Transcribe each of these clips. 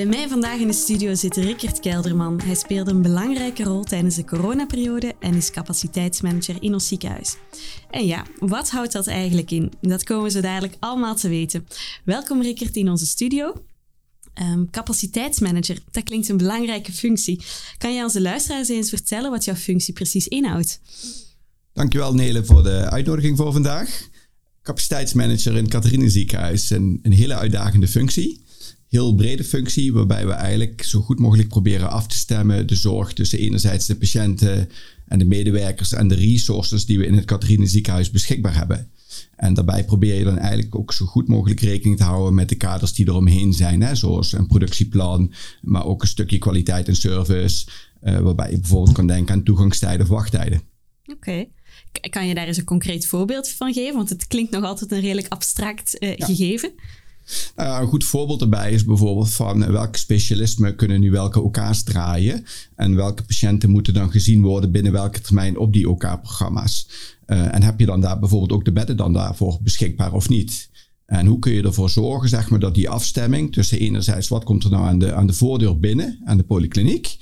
Bij mij vandaag in de studio zit Rickert Kelderman. Hij speelde een belangrijke rol tijdens de coronaperiode en is capaciteitsmanager in ons ziekenhuis. En ja, wat houdt dat eigenlijk in? Dat komen we zo dadelijk allemaal te weten. Welkom Rickert in onze studio. Um, capaciteitsmanager, dat klinkt een belangrijke functie. Kan jij onze luisteraars eens vertellen wat jouw functie precies inhoudt? Dankjewel Nele voor de uitnodiging voor vandaag. Capaciteitsmanager in het Ziekenhuis. Een, een hele uitdagende functie. Heel brede functie, waarbij we eigenlijk zo goed mogelijk proberen af te stemmen de zorg tussen enerzijds de patiënten en de medewerkers en de resources die we in het Catharine Ziekenhuis beschikbaar hebben. En daarbij probeer je dan eigenlijk ook zo goed mogelijk rekening te houden met de kaders die eromheen zijn. Hè? Zoals een productieplan, maar ook een stukje kwaliteit en service. Uh, waarbij je bijvoorbeeld kan denken aan toegangstijden of wachttijden. Oké. Kan je daar eens een concreet voorbeeld van geven? Want het klinkt nog altijd een redelijk abstract uh, gegeven. Nou een goed voorbeeld daarbij is bijvoorbeeld van welke specialismen kunnen nu welke OK's draaien. En welke patiënten moeten dan gezien worden binnen welke termijn op die OK-programma's. Uh, en heb je dan daar bijvoorbeeld ook de bedden dan daarvoor beschikbaar of niet? En hoe kun je ervoor zorgen zeg maar, dat die afstemming tussen enerzijds wat komt er nou aan de, aan de voordeur binnen, aan de polykliniek.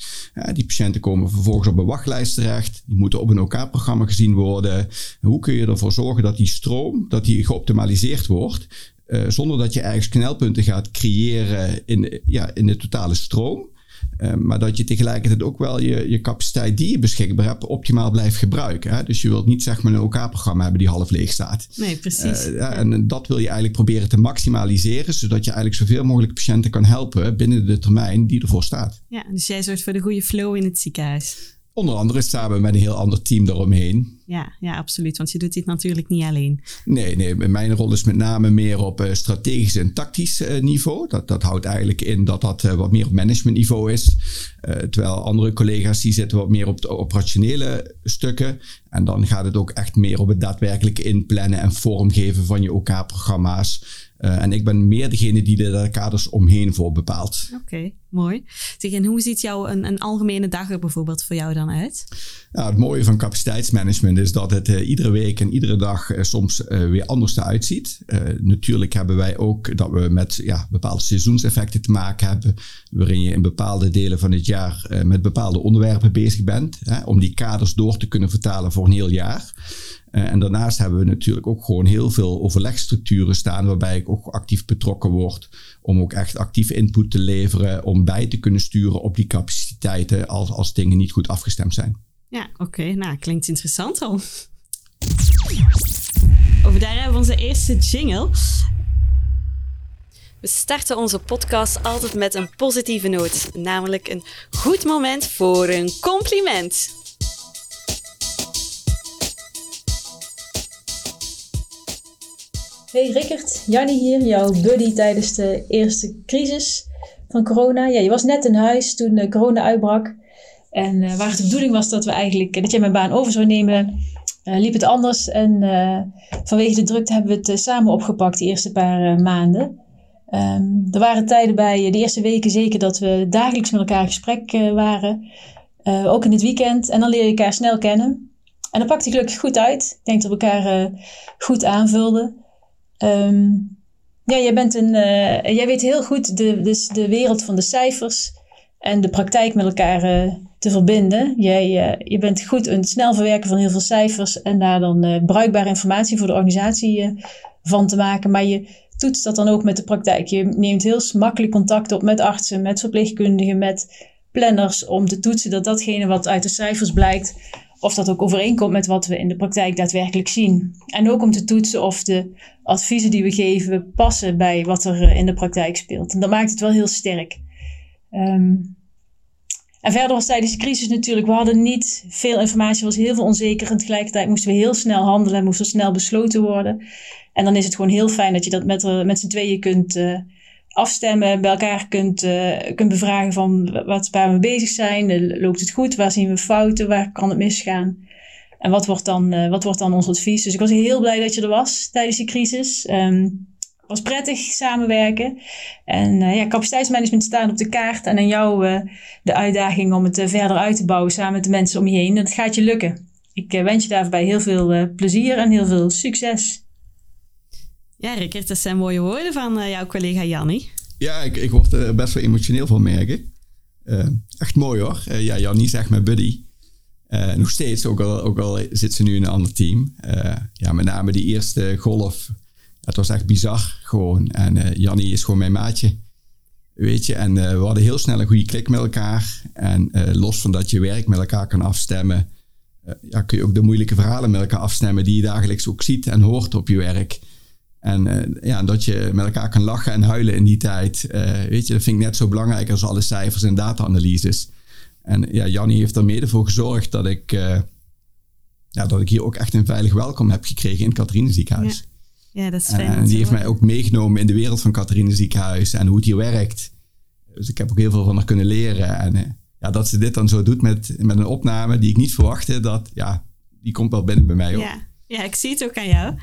Die patiënten komen vervolgens op een wachtlijst terecht. Die moeten op een OK-programma gezien worden. En hoe kun je ervoor zorgen dat die stroom dat die geoptimaliseerd wordt, uh, zonder dat je ergens knelpunten gaat creëren in, ja, in de totale stroom. Uh, maar dat je tegelijkertijd ook wel je, je capaciteit die je beschikbaar hebt optimaal blijft gebruiken. Hè? Dus je wilt niet zeg maar een OK-programma hebben die half leeg staat. Nee, precies. Uh, ja. En dat wil je eigenlijk proberen te maximaliseren, zodat je eigenlijk zoveel mogelijk patiënten kan helpen binnen de termijn die ervoor staat. Ja, dus jij zorgt voor de goede flow in het ziekenhuis. Onder andere samen met een heel ander team daaromheen. Ja, ja, absoluut. Want je doet dit natuurlijk niet alleen. Nee, nee. Mijn rol is met name meer op uh, strategisch en tactisch uh, niveau. Dat, dat houdt eigenlijk in dat dat uh, wat meer op managementniveau is. terwijl andere collega's die zitten wat meer op de operationele stukken. En dan gaat het ook echt meer op het daadwerkelijk inplannen en vormgeven van je OK-programma's. Uh, en ik ben meer degene die de kaders omheen voor bepaalt. Oké, mooi. Zeg, en hoe ziet jouw een, een, algemene dag er bijvoorbeeld voor jou dan uit? Nou, het mooie van capaciteitsmanagement is dat het uh, iedere week en iedere dag uh, soms weer anders eruit ziet. natuurlijk hebben wij ook dat we met ja, bepaalde seizoenseffecten te maken hebben, waarin je in bepaalde delen van het jaar met bepaalde onderwerpen bezig bent, hè, om die kaders door te kunnen vertalen voor een heel jaar. Uh, en daarnaast hebben we natuurlijk ook gewoon heel veel overlegstructuren staan, waarbij ik ook actief betrokken word om ook echt actief input te leveren, om bij te kunnen sturen op die capaciteiten als, als dingen niet goed afgestemd zijn. Ja, oké. Nou, klinkt interessant al. Over daar hebben we onze eerste jingle. We starten onze podcast altijd met een positieve noot, namelijk een goed moment voor een compliment. Hey Rickert, Jannie hier, jouw buddy tijdens de eerste crisis van corona. Ja, je was net in huis toen corona uitbrak. En uh, waar het de bedoeling was dat we eigenlijk, dat jij mijn baan over zou nemen, uh, liep het anders. En vanwege de drukte hebben we het samen opgepakt, de eerste paar maanden. Um, er waren tijden bij de eerste weken zeker dat we dagelijks met elkaar in gesprek waren. ook in het weekend. En dan leer je elkaar snel kennen. En dat pakte gelukkig goed uit. Ik denk dat we elkaar goed aanvulden. Um, ja, jij, bent een, uh, jij weet heel goed de, dus de wereld van de cijfers en de praktijk met elkaar uh, te verbinden. Jij, uh, je bent goed het snel verwerken van heel veel cijfers en daar dan bruikbare informatie voor de organisatie van te maken. Maar je toetst dat dan ook met de praktijk. Je neemt heel makkelijk contact op met artsen, met verpleegkundigen, met planners om te toetsen dat datgene wat uit de cijfers blijkt, of dat ook overeenkomt met wat we in de praktijk daadwerkelijk zien. En ook om te toetsen of de adviezen die we geven passen bij wat er eh, in de praktijk speelt. En dat maakt het wel heel sterk. Um, en verder was tijdens de crisis natuurlijk, we hadden niet veel informatie, was heel veel onzeker. En tegelijkertijd moesten we heel snel handelen, moest er snel besloten worden. En dan is het gewoon heel fijn dat je dat met, eh, met z'n tweeën kunt uh, afstemmen, bij elkaar kunt, uh, kunt bevragen van wat, waar we bezig zijn. loopt het goed? Waar zien we fouten? Waar kan het misgaan? En wat wordt dan, uh, wat wordt dan ons advies? Dus ik was heel blij dat je er was tijdens die crisis. Um, was prettig samenwerken. En ja, capaciteitsmanagement staan op de kaart. En aan jou de uitdaging om het verder uit te bouwen samen met de mensen om je heen. Dat gaat je lukken. Ik wens je daarbij heel veel plezier en heel veel succes. Ja, Rickert, dat zijn mooie woorden van jouw collega Jannie. Ja, ik, ik word er best wel emotioneel van merken. Uh, echt mooi hoor. Uh, ja, Jannie is echt mijn buddy. Uh, nog steeds, ook al, ook al zit ze nu in een ander team. ja, met name die eerste golf. Het was echt bizar gewoon. En Jannie is gewoon mijn maatje. Weet je, en we hadden heel snel een goede klik met elkaar. En los van dat je werk met elkaar kan afstemmen... ja, kun je ook de moeilijke verhalen met elkaar afstemmen... die je dagelijks ook ziet en hoort op je werk... En uh, ja, dat je met elkaar kan lachen en huilen in die tijd. Uh, weet je, dat vind ik net zo belangrijk als alle cijfers en data-analyses. En ja, Jannie heeft er mede voor gezorgd dat ik, uh, ja, dat ik hier ook echt een veilig welkom heb gekregen in het Catharine ziekenhuis. Ja. ja, dat is fijn. En die heeft mij ook meegenomen in de wereld van Catharine ziekenhuis en hoe het hier werkt. Dus ik heb ook heel veel van haar kunnen leren. En ja, dat ze dit dan zo doet met, met een opname die ik niet verwachtte, dat, ja, die komt wel binnen bij mij. Ook. Ja. ja, ik zie het ook aan jou.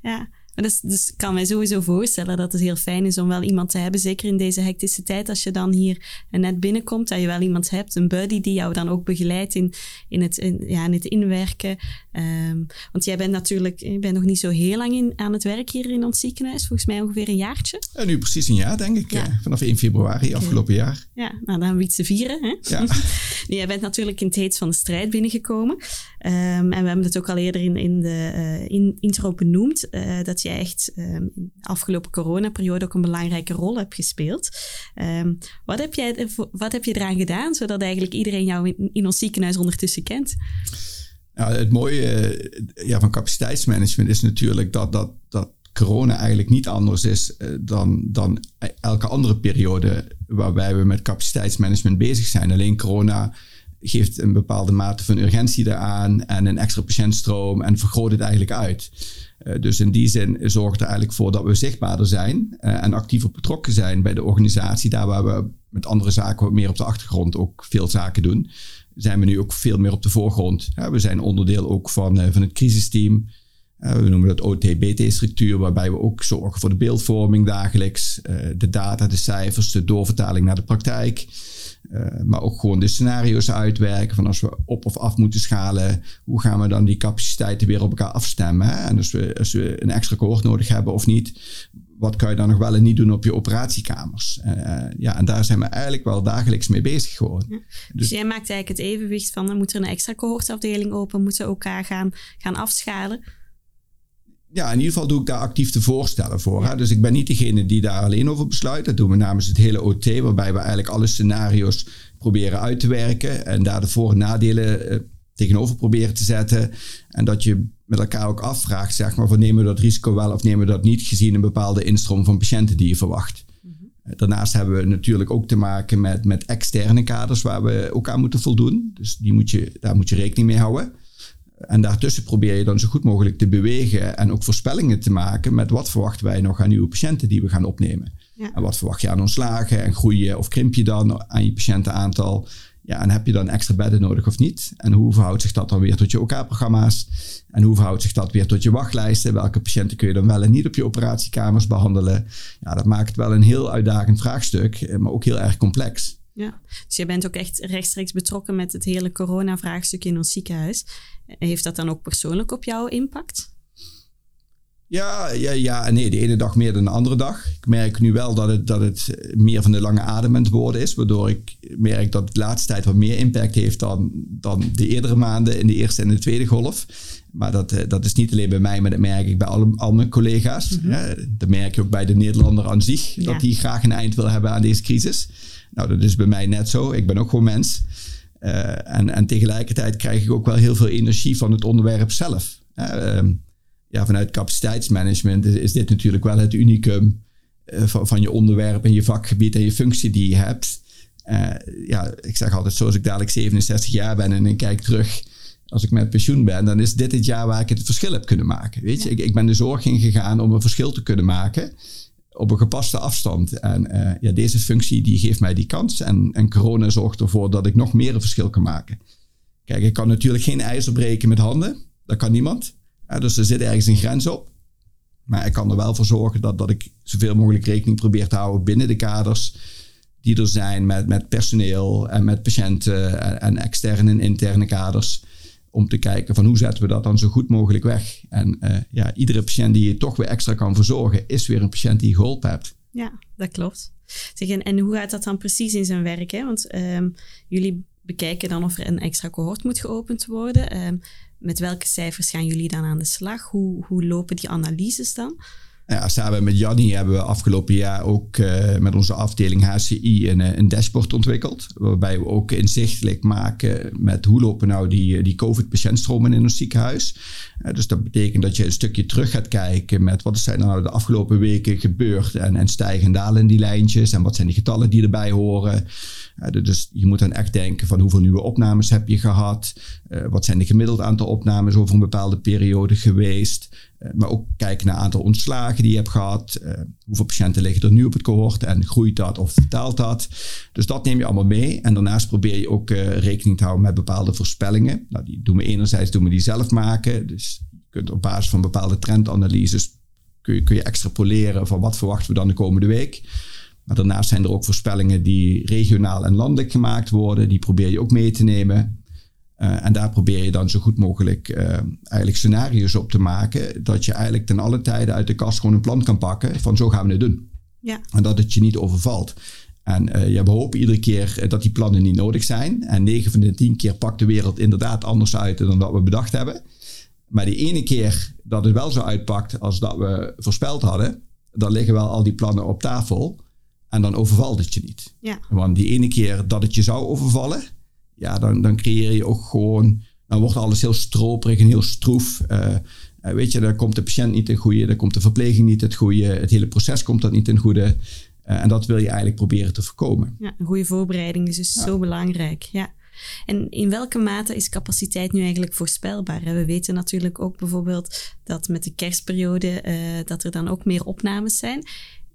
Ja. Dus, dus ik kan mij sowieso voorstellen dat het heel fijn is om wel iemand te hebben. Zeker in deze hectische tijd, als je dan hier net binnenkomt, dat je wel iemand hebt, een buddy die jou dan ook begeleidt in, in, het, in, ja, in het inwerken. Um, want jij bent natuurlijk je bent nog niet zo heel lang in, aan het werk hier in ons ziekenhuis. Volgens mij ongeveer een jaartje. Ja, nu precies een jaar, denk ik. Ja. Eh, vanaf 1 februari okay. afgelopen jaar. Ja, nou dan hebben we iets te vieren. Hè? Ja. jij bent natuurlijk in het heet van de strijd binnengekomen. Um, en we hebben het ook al eerder in, in de uh, in, intro benoemd. Uh, dat jij echt um, in de afgelopen coronaperiode ook een belangrijke rol hebt gespeeld. Um, wat, heb jij, wat heb je eraan gedaan, zodat eigenlijk iedereen jou in, ons ziekenhuis ondertussen kent? Nou, het mooie eh, ja, van capaciteitsmanagement is natuurlijk dat, dat, dat corona eigenlijk niet anders is uh, dan, dan elke andere periode waarbij we met capaciteitsmanagement bezig zijn. Alleen corona geeft een bepaalde mate van urgentie eraan en een extra patiëntstroom en vergroot het eigenlijk uit. Uh, dus in die zin zorgt er eigenlijk voor dat we zichtbaarder zijn uh, en actiever betrokken zijn bij de organisatie. Daar waar we met andere zaken meer op de achtergrond ook veel zaken doen, zijn we nu ook veel meer op de voorgrond. We zijn onderdeel ook van, uh, van het crisisteam. we noemen dat OT-BT-structuur, waarbij we ook zorgen voor de beeldvorming dagelijks, de data, de cijfers, de doorvertaling naar de praktijk. Uh, maar ook gewoon de scenario's uitwerken van als we op of af moeten schalen, hoe gaan we dan die capaciteiten weer op elkaar afstemmen? Hè? En als we, als we een extra cohort nodig hebben of niet, wat kan je dan nog wel en niet doen op je operatiekamers? Uh, ja, en daar zijn we eigenlijk wel dagelijks mee bezig gewoon. Ja. Dus, dus, jij maakt eigenlijk het evenwicht van, dan moet er een extra cohortafdeling open, moeten we elkaar gaan, gaan afschalen ja, in ieder geval doe ik daar actief de voorstellen voor. Hè? Dus ik ben niet degene die daar alleen over besluit. Dat doen we namens het hele OT, waarbij we eigenlijk alle scenario's proberen uit te werken. En daar de voor- en nadelen eh, tegenover proberen te zetten. En dat je met elkaar ook afvraagt, zeg maar, van nemen we dat risico wel of nemen we dat niet, gezien een bepaalde instroom van patiënten die je verwacht. Mhm. Eh, daarnaast hebben we natuurlijk ook te maken met, met externe kaders waar we ook aan moeten voldoen. Dus die moet je, daar moet je rekening mee houden. En daartussen probeer je dan zo goed mogelijk te bewegen en ook voorspellingen te maken met wat verwachten wij nog aan nieuwe patiënten die we gaan opnemen. En wat verwacht je aan ontslagen en groei of krimp je dan aan je patiëntenaantal? Ja, en heb je dan extra bedden nodig of niet? En hoe verhoudt zich dat dan weer tot je OK-programma's? En hoe verhoudt zich dat weer tot je wachtlijsten? Welke patiënten kun je dan wel en niet op je operatiekamers behandelen? Ja, dat maakt wel een heel uitdagend vraagstuk, eh, maar ook heel erg complex. Ja, dus je bent ook echt rechtstreeks betrokken met het hele corona-vraagstuk in ons ziekenhuis. Heeft dat dan ook persoonlijk op jou impact? Ja, ja, ja nee. De ene dag meer dan de andere dag. Ik merk nu wel dat het, dat het meer van de lange adem aan het worden is. Waardoor ik merk dat het de laatste tijd wat meer impact heeft dan, dan de eerdere maanden in de eerste en de tweede golf. Maar dat, eh, dat is niet alleen bij mij, maar dat merk ik bij al, al mijn collega's. Mm dat merk je ook bij de Nederlander aan zich. Dat die graag een eind wil hebben aan deze crisis. Nou, dat is bij mij net zo. Ik ben ook gewoon mens. Uh, en, en tegelijkertijd krijg ik ook wel heel veel energie van het onderwerp zelf. Ja, vanuit capaciteitsmanagement is, dit natuurlijk wel het unicum uh, van, van, je onderwerp en je vakgebied en je functie die je hebt. ja, ik zeg altijd, zoals ik dadelijk 67 jaar ben en ik kijk terug als ik met pensioen ben, dan is dit het jaar waar ik het verschil heb kunnen maken. Weet je, ik, ik ben de zorg ingegaan om een verschil te kunnen maken op een gepaste afstand. En uh, ja, deze functie die geeft mij die kans. En, en corona zorgt ervoor dat ik nog meer een verschil kan maken. Kijk, ik kan natuurlijk geen ijzer breken met handen. Dat kan niemand. dus er zit ergens een grens op. Maar ik kan er wel voor zorgen dat, dat ik zoveel mogelijk rekening probeer te houden binnen de kaders die er zijn met, met personeel en met patiënten en, en externe en interne kaders om te kijken van hoe zetten we dat dan zo goed mogelijk weg. En uh, ja, iedere patiënt die je toch weer extra kan verzorgen, is weer een patiënt die je geholpen hebt. Ja, dat klopt. Zeg, en, en hoe gaat dat dan precies in zijn werk? Hè? Want ehm, jullie bekijken dan of er een extra cohort moet geopend worden. Ehm, met welke cijfers gaan jullie dan aan de slag? Hoe, hoe lopen die analyses dan? Ja, samen met Jannie hebben we afgelopen jaar ook uh, met onze afdeling HCI een, eh, een, dashboard ontwikkeld. Waarbij we ook inzichtelijk maken met hoe lopen nou die, eh, die COVID-patiëntstromen in ons ziekenhuis. Uh, dus dat betekent dat je een stukje terug gaat kijken met wat zijn er nou de afgelopen weken gebeurd. En, en stijgen en dalen die lijntjes. En wat zijn die getallen die erbij horen. Dus je moet dan echt denken van hoeveel nieuwe opnames heb je gehad. wat zijn de gemiddeld aantal opnames over een bepaalde periode geweest. Eh, maar ook kijken naar het aantal ontslagen die je hebt gehad. Uh, hoeveel patiënten liggen er nu op het cohort en groeit dat of daalt dat? Dus dat neem je allemaal mee. En daarnaast probeer je ook rekening te houden met bepaalde voorspellingen. Nou, die doen we enerzijds doen we die zelf maken. Dus je kunt op basis van bepaalde trendanalyses kun je, kun je extrapoleren van wat verwachten we dan de komende week. Maar daarnaast zijn er ook voorspellingen die regionaal en landelijk gemaakt worden. Die probeer je ook mee te nemen. Uh, en daar probeer je dan zo goed mogelijk uh, eigenlijk scenario's op te maken. Dat je eigenlijk ten alle tijden uit de kast gewoon een plan kan pakken van zo gaan we het doen. Ja. En dat het je niet overvalt. En uh, ja, we hopen iedere keer dat die plannen niet nodig zijn. En 9 van de 10 keer pakt de wereld inderdaad anders uit dan wat we bedacht hebben. Maar die ene keer dat het wel zo uitpakt als dat we voorspeld hadden, dan liggen wel al die plannen op tafel. En dan overvalt het je niet. Ja. Want die ene keer dat het je zou overvallen, ja, dan, dan creëer je ook gewoon, dan wordt alles heel stroperig en heel stroef. Uh, weet je, dan komt de patiënt niet ten goede, dan komt de verpleging niet het goede, het hele proces komt dat niet ten goede. Uh, en dat wil je eigenlijk proberen te voorkomen. Ja, een goede voorbereiding is dus ja. zo belangrijk. Ja. En in welke mate is capaciteit nu eigenlijk voorspelbaar? We weten natuurlijk ook bijvoorbeeld dat met de kerstperiode uh, dat er dan ook meer opnames zijn.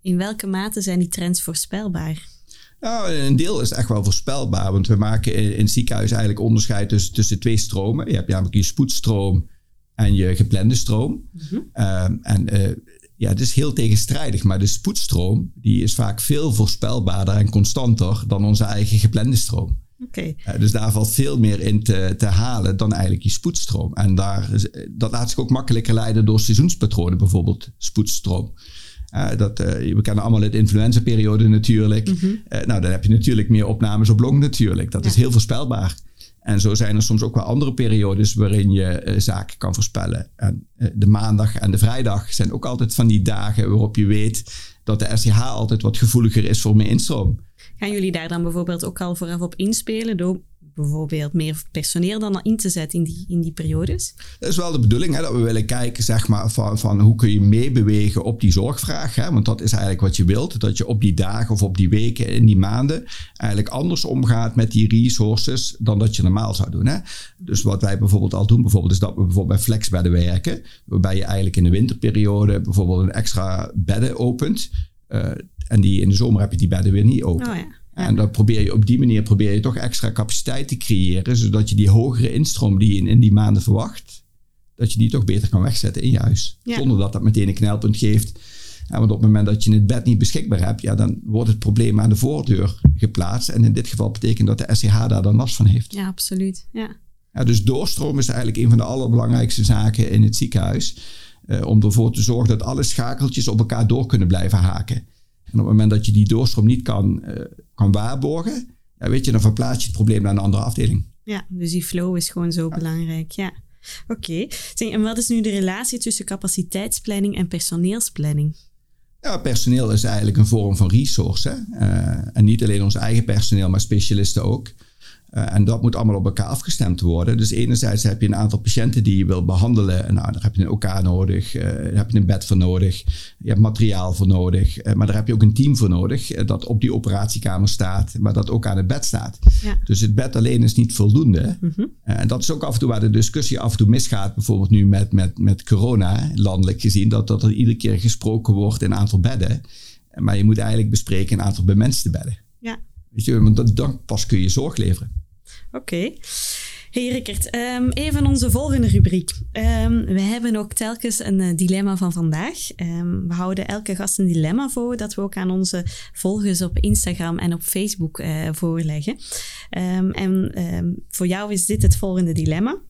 In welke mate zijn die trends voorspelbaar? Nou, een deel is echt wel voorspelbaar, want we maken in, het ziekenhuis eigenlijk onderscheid tussen, tussen twee stromen. Je hebt namelijk je spoedstroom en je geplande stroom. Mm -hmm. um, en uh, ja, het is heel tegenstrijdig, maar de spoedstroom die is vaak veel voorspelbaarder en constanter dan onze eigen geplande stroom. Okay. Uh, dus daar valt veel meer in te, te halen dan eigenlijk je spoedstroom. En daar, dat laat zich ook makkelijker leiden door seizoenspatronen, bijvoorbeeld spoedstroom. Uh, dat, uh, we kennen allemaal het influenza-periode natuurlijk. Mm -hmm. uh, nou, dan heb je natuurlijk meer opnames op long natuurlijk. Dat ja. is heel voorspelbaar. En zo zijn er soms ook wel andere periodes waarin je zaken kan voorspellen. En de maandag en de vrijdag zijn ook altijd van die dagen waarop je weet dat de SCH altijd wat gevoeliger is voor meer instroom. Gaan jullie daar dan bijvoorbeeld ook al vooraf op inspelen door bijvoorbeeld meer personeel dan in te zetten in die, in die periodes? Dat is wel de bedoeling, hè, dat we willen kijken zeg maar, van, van hoe kun je meebewegen op die zorgvraag. Hè? Want dat is eigenlijk wat je wilt, dat je op die dagen of op die weken, in die maanden, eigenlijk anders omgaat met die resources dan dat je normaal zou doen. Hè? Dus wat wij bijvoorbeeld al doen, bijvoorbeeld, is dat we bijvoorbeeld bij flexbedden werken, waarbij je eigenlijk in de winterperiode bijvoorbeeld een extra bedden opent. Uh, en die, in de zomer heb je die bedden weer niet open. Oh ja. En dan probeer je op die manier probeer je toch extra capaciteit te creëren, zodat je die hogere instroom die je in, in die maanden verwacht, dat je die toch beter kan wegzetten in je huis. Ja. Zonder dat dat meteen een knelpunt geeft. Ja, want op het moment dat je het bed niet beschikbaar hebt, ja, dan wordt het probleem aan de voordeur geplaatst. En in dit geval betekent dat de SCH daar dan last van heeft. Ja, absoluut. Ja. Ja, dus doorstroom is eigenlijk een van de allerbelangrijkste zaken in het ziekenhuis. Uh, om ervoor te zorgen dat alle schakeltjes op elkaar door kunnen blijven haken. En op het moment dat je die doorstroom niet kan, uh, kan waarborgen, ja, weet je, dan verplaats je het probleem naar een andere afdeling. Ja, dus die flow is gewoon zo ja. belangrijk. Ja. Oké. Okay. En wat is nu de relatie tussen capaciteitsplanning en personeelsplanning? Ja, personeel is eigenlijk een vorm van resource. Hè? Uh, en niet alleen ons eigen personeel, maar specialisten ook. Uh, en dat moet allemaal op elkaar afgestemd worden. Dus enerzijds heb je een aantal patiënten die je wil behandelen. Nou, daar heb je een OK nodig, uh, daar heb je een bed voor nodig, je hebt materiaal voor nodig. Uh, maar daar heb je ook een team voor nodig dat op die operatiekamer staat, maar dat ook aan het bed staat. Ja. Dus het bed alleen is niet voldoende. Mm -hmm. en dat is ook af en toe waar de discussie af en toe misgaat. Bijvoorbeeld nu met, met, met corona, landelijk gezien, dat, dat er iedere keer gesproken wordt in een aantal bedden. Maar je moet eigenlijk bespreken een aantal bemenste bedden. Ja. Weet je, want dan pas kun je zorg leveren. Oké. Okay. Hey Rickert, um, even onze volgende rubriek. Um, we hebben ook telkens een uh, dilemma van vandaag. Um, we houden elke gast een dilemma voor dat we ook aan onze volgers op Instagram en op Facebook uh, voorleggen. en voor jou is dit het volgende dilemma.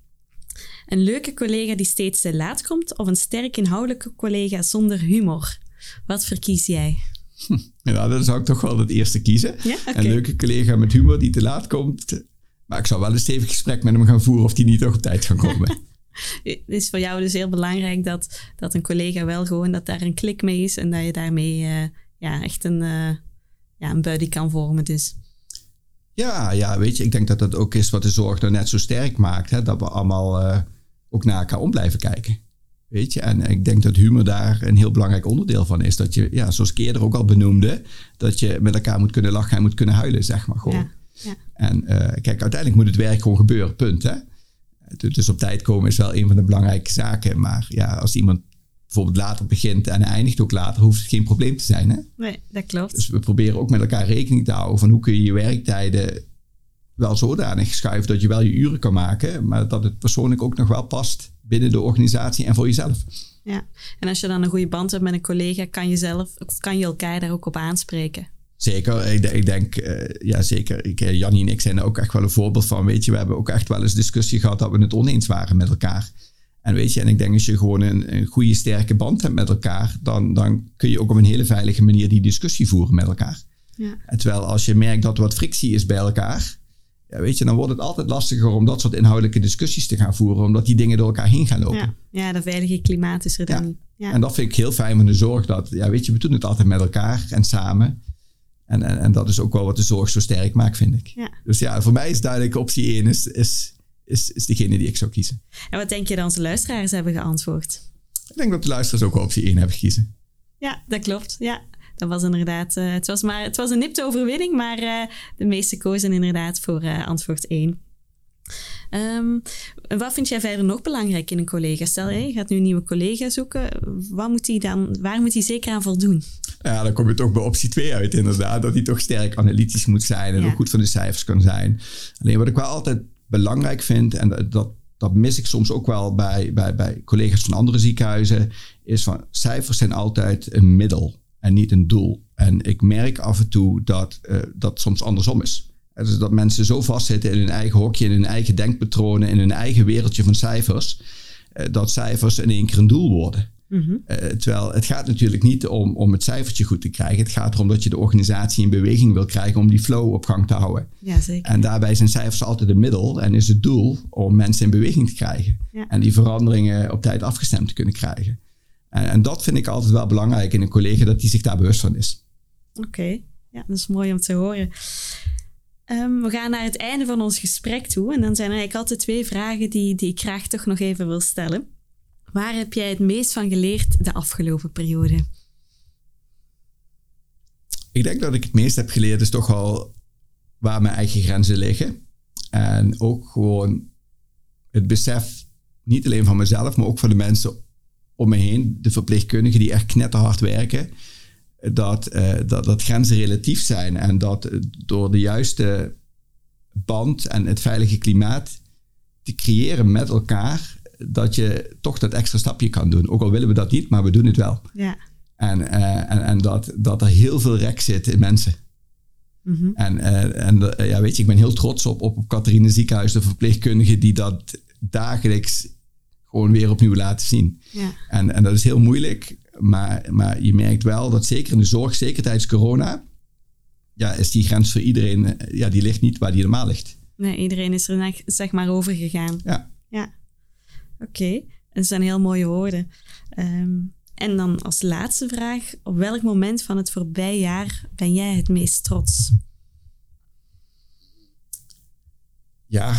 Een leuke collega die steeds te laat komt of een sterk inhoudelijke collega zonder humor? Wat verkies jij? Hm, nou, dan zou ik toch wel het eerste kiezen. Ja. Een leuke collega met humor die te laat komt. Maar ik zou wel een stevig gesprek met hem gaan voeren of die niet toch op tijd kan komen. Het is voor jou dus heel belangrijk dat, dat een collega wel gewoon dat daar een klik mee is en dat je daarmee eh, ja, echt een, eh, ja, een buddy kan vormen. Dus ja, ja, weet je, ik denk dat dat ook is wat de zorg nou net zo sterk maakt. Hè? Dat we allemaal eh, ook naar elkaar om blijven kijken. Weet je, en ik denk dat humor daar een heel belangrijk onderdeel van is. Dat je, ja, zoals ik eerder ook al benoemde, dat je met elkaar moet kunnen lachen en moet kunnen huilen, zeg maar gewoon. ja, ja. En eh, kijk, uiteindelijk moet het werk gewoon gebeuren, punt. Hè? Dus op tijd komen is wel een van de belangrijke zaken. Maar ja, als iemand bijvoorbeeld later begint en eindigt ook later, hoeft het geen probleem te zijn. Hè? Nee, dat klopt. Dus we proberen ook met elkaar rekening te houden van hoe kun je je werktijden wel zodanig schuiven dat je wel je uren kan maken, maar dat het persoonlijk ook nog wel past binnen de organisatie en voor jezelf. Ja. En als je dan een goede band hebt met een collega, kan je, zelf, of kan je elkaar daar ook op aanspreken. Zeker, ik, ik denk, eh, ja zeker. Ik, eh, Jannie en ik zijn er ook echt wel een voorbeeld van. Weet je, we hebben ook echt wel eens discussie gehad dat we het oneens waren met elkaar. En weet je, en ik denk als je gewoon een, een goede, sterke band hebt met elkaar, dan, dan kun je ook op een hele veilige manier die discussie voeren met elkaar. Ja. En terwijl als je merkt dat er wat frictie is bij elkaar, ja, weet je, dan wordt het altijd lastiger om dat soort inhoudelijke discussies te gaan voeren, omdat die dingen door elkaar heen gaan lopen. Ja. ja, dat veilige klimaat is er dan Ja. niet. Ja. En dat vind ik heel fijn van de zorg. Dat, ja, weet je, we doen het altijd met elkaar en samen. En, en, en dat is ook wel wat de zorg zo sterk maakt, vind ik. Ja. Dus ja, voor mij is duidelijk optie 1 is, is, is, is degene die ik zou kiezen. En wat denk je dat onze luisteraars hebben geantwoord? Ik denk dat de luisteraars ook wel optie 1 hebben gekiezen. Ja, dat klopt. Ja, dat was inderdaad. eh, het, was maar, het was een nipte overwinning, maar eh, de meeste kozen inderdaad voor eh, antwoord 1. Ehm, wat vind jij verder nog belangrijk in een collega? Stel je gaat nu een nieuwe collega zoeken. Wat moet hij dan, waar moet hij zeker aan voldoen? Ja, dan kom je toch bij optie 2 uit, inderdaad. Dat hij toch sterk analytisch moet zijn en Ja. ook goed van de cijfers kan zijn. Alleen wat ik wel altijd belangrijk vind, en dat, dat, dat mis ik soms ook wel bij, bij, bij collega's van andere ziekenhuizen, is van cijfers zijn altijd een middel en niet een doel. En ik merk af en toe dat eh, dat soms andersom is. Dus dat mensen zo vastzitten in hun eigen hokje, in hun eigen denkpatronen, in hun eigen wereldje van cijfers, eh, dat cijfers in één keer een doel worden. Mhm. Eh, terwijl het gaat natuurlijk niet om, om het cijfertje goed te krijgen. Het gaat erom dat je de organisatie in beweging wil krijgen om die flow op gang te houden. Ja, zeker. En daarbij zijn cijfers altijd een middel en is het doel om mensen in beweging te krijgen. Ja. En die veranderingen op tijd afgestemd te kunnen krijgen. En, en dat vind ik altijd wel belangrijk in een collega, dat die zich daar bewust van is. Oké, ja, dat is mooi om te horen. Ehm, we gaan naar het einde van ons gesprek toe. En dan zijn er eigenlijk altijd twee vragen die, die ik graag toch nog even wil stellen. Waar heb jij het meest van geleerd de afgelopen periode? Ik denk dat ik het meest heb geleerd is toch wel waar mijn eigen grenzen liggen. En ook gewoon het besef, niet alleen van mezelf, maar ook van de mensen om me heen, de verpleegkundigen die echt knetterhard werken, dat, eh, dat, dat grenzen relatief zijn en dat eh, door de juiste band en het veilige klimaat te creëren met elkaar, dat je toch dat extra stapje kan doen. Ook al willen we dat niet, maar we doen het wel. Ja. En, eh, en, en dat, dat er heel veel rek zit in mensen. En, eh, en eh, ja, weet je, ik ben heel trots op, op, op Catharine Ziekenhuis, de verpleegkundigen die dat dagelijks gewoon weer opnieuw laten zien. Ja. En, en dat is heel moeilijk, maar, maar je merkt wel dat zeker in de zorg, zeker tijdens corona, ja, is die grens voor iedereen, eh, ja, die ligt niet waar die normaal ligt. Nee, iedereen is er zeg maar over gegaan. Ja. Ja. Oké, dat zijn heel mooie woorden. Ehm, en dan als laatste vraag. Op welk moment van het voorbije jaar ben jij het meest trots? Ja,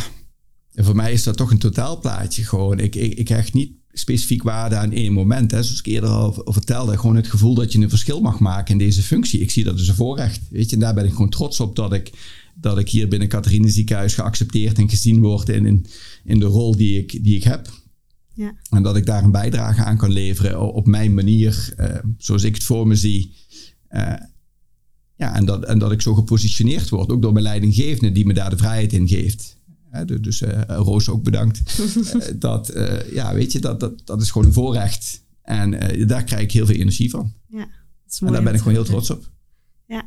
en voor mij is dat toch een totaalplaatje gewoon. Ik, ik, ik hecht niet specifiek waarde aan één moment. Hè. Zoals ik eerder al vertelde, gewoon het gevoel dat je een verschil mag maken in deze functie. Ik zie dat als een voorrecht. Weet je, en daar ben ik gewoon trots op dat ik, dat ik hier binnen Catharine Ziekenhuis geaccepteerd en gezien word in, in, in de rol die ik, die ik heb. Ja. En dat ik daar een bijdrage aan kan leveren op mijn manier, eh, zoals ik het voor me zie. Eh, ja, en dat, en dat ik zo gepositioneerd word, ook door mijn leidinggevende die me daar de vrijheid in geeft. Dus eh, Roos ook bedankt. Eh, dat, eh, ja, weet je, dat, dat, dat is gewoon een voorrecht. En daar krijg ik heel veel energie van. Ja, dat is En daar ben ik gewoon heel trots op. Ja.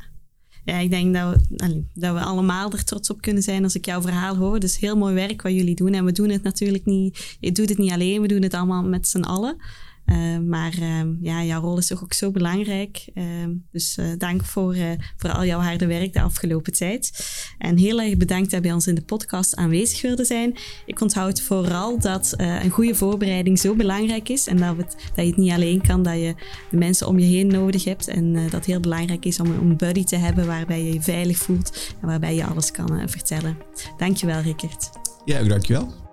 ja, ik denk dat we, dat we allemaal er trots op kunnen zijn als ik jouw verhaal hoor. Dus heel mooi werk wat jullie doen. En we doen het natuurlijk niet, je doet het niet alleen, we doen het allemaal met z'n allen. Maar ehm, ja, jouw rol is toch ook zo belangrijk. Ehm, dus dank voor, voor al jouw harde werk de afgelopen tijd. En heel erg bedankt dat je bij ons in de podcast aanwezig wilde zijn. Ik onthoud vooral dat een goede voorbereiding zo belangrijk is. En dat, het, dat je het niet alleen kan, dat je de mensen om je heen nodig hebt. En dat het heel belangrijk is om een buddy te hebben waarbij je je veilig voelt en waarbij je alles kan vertellen. Dankjewel, Rickert. Ja, dankjewel.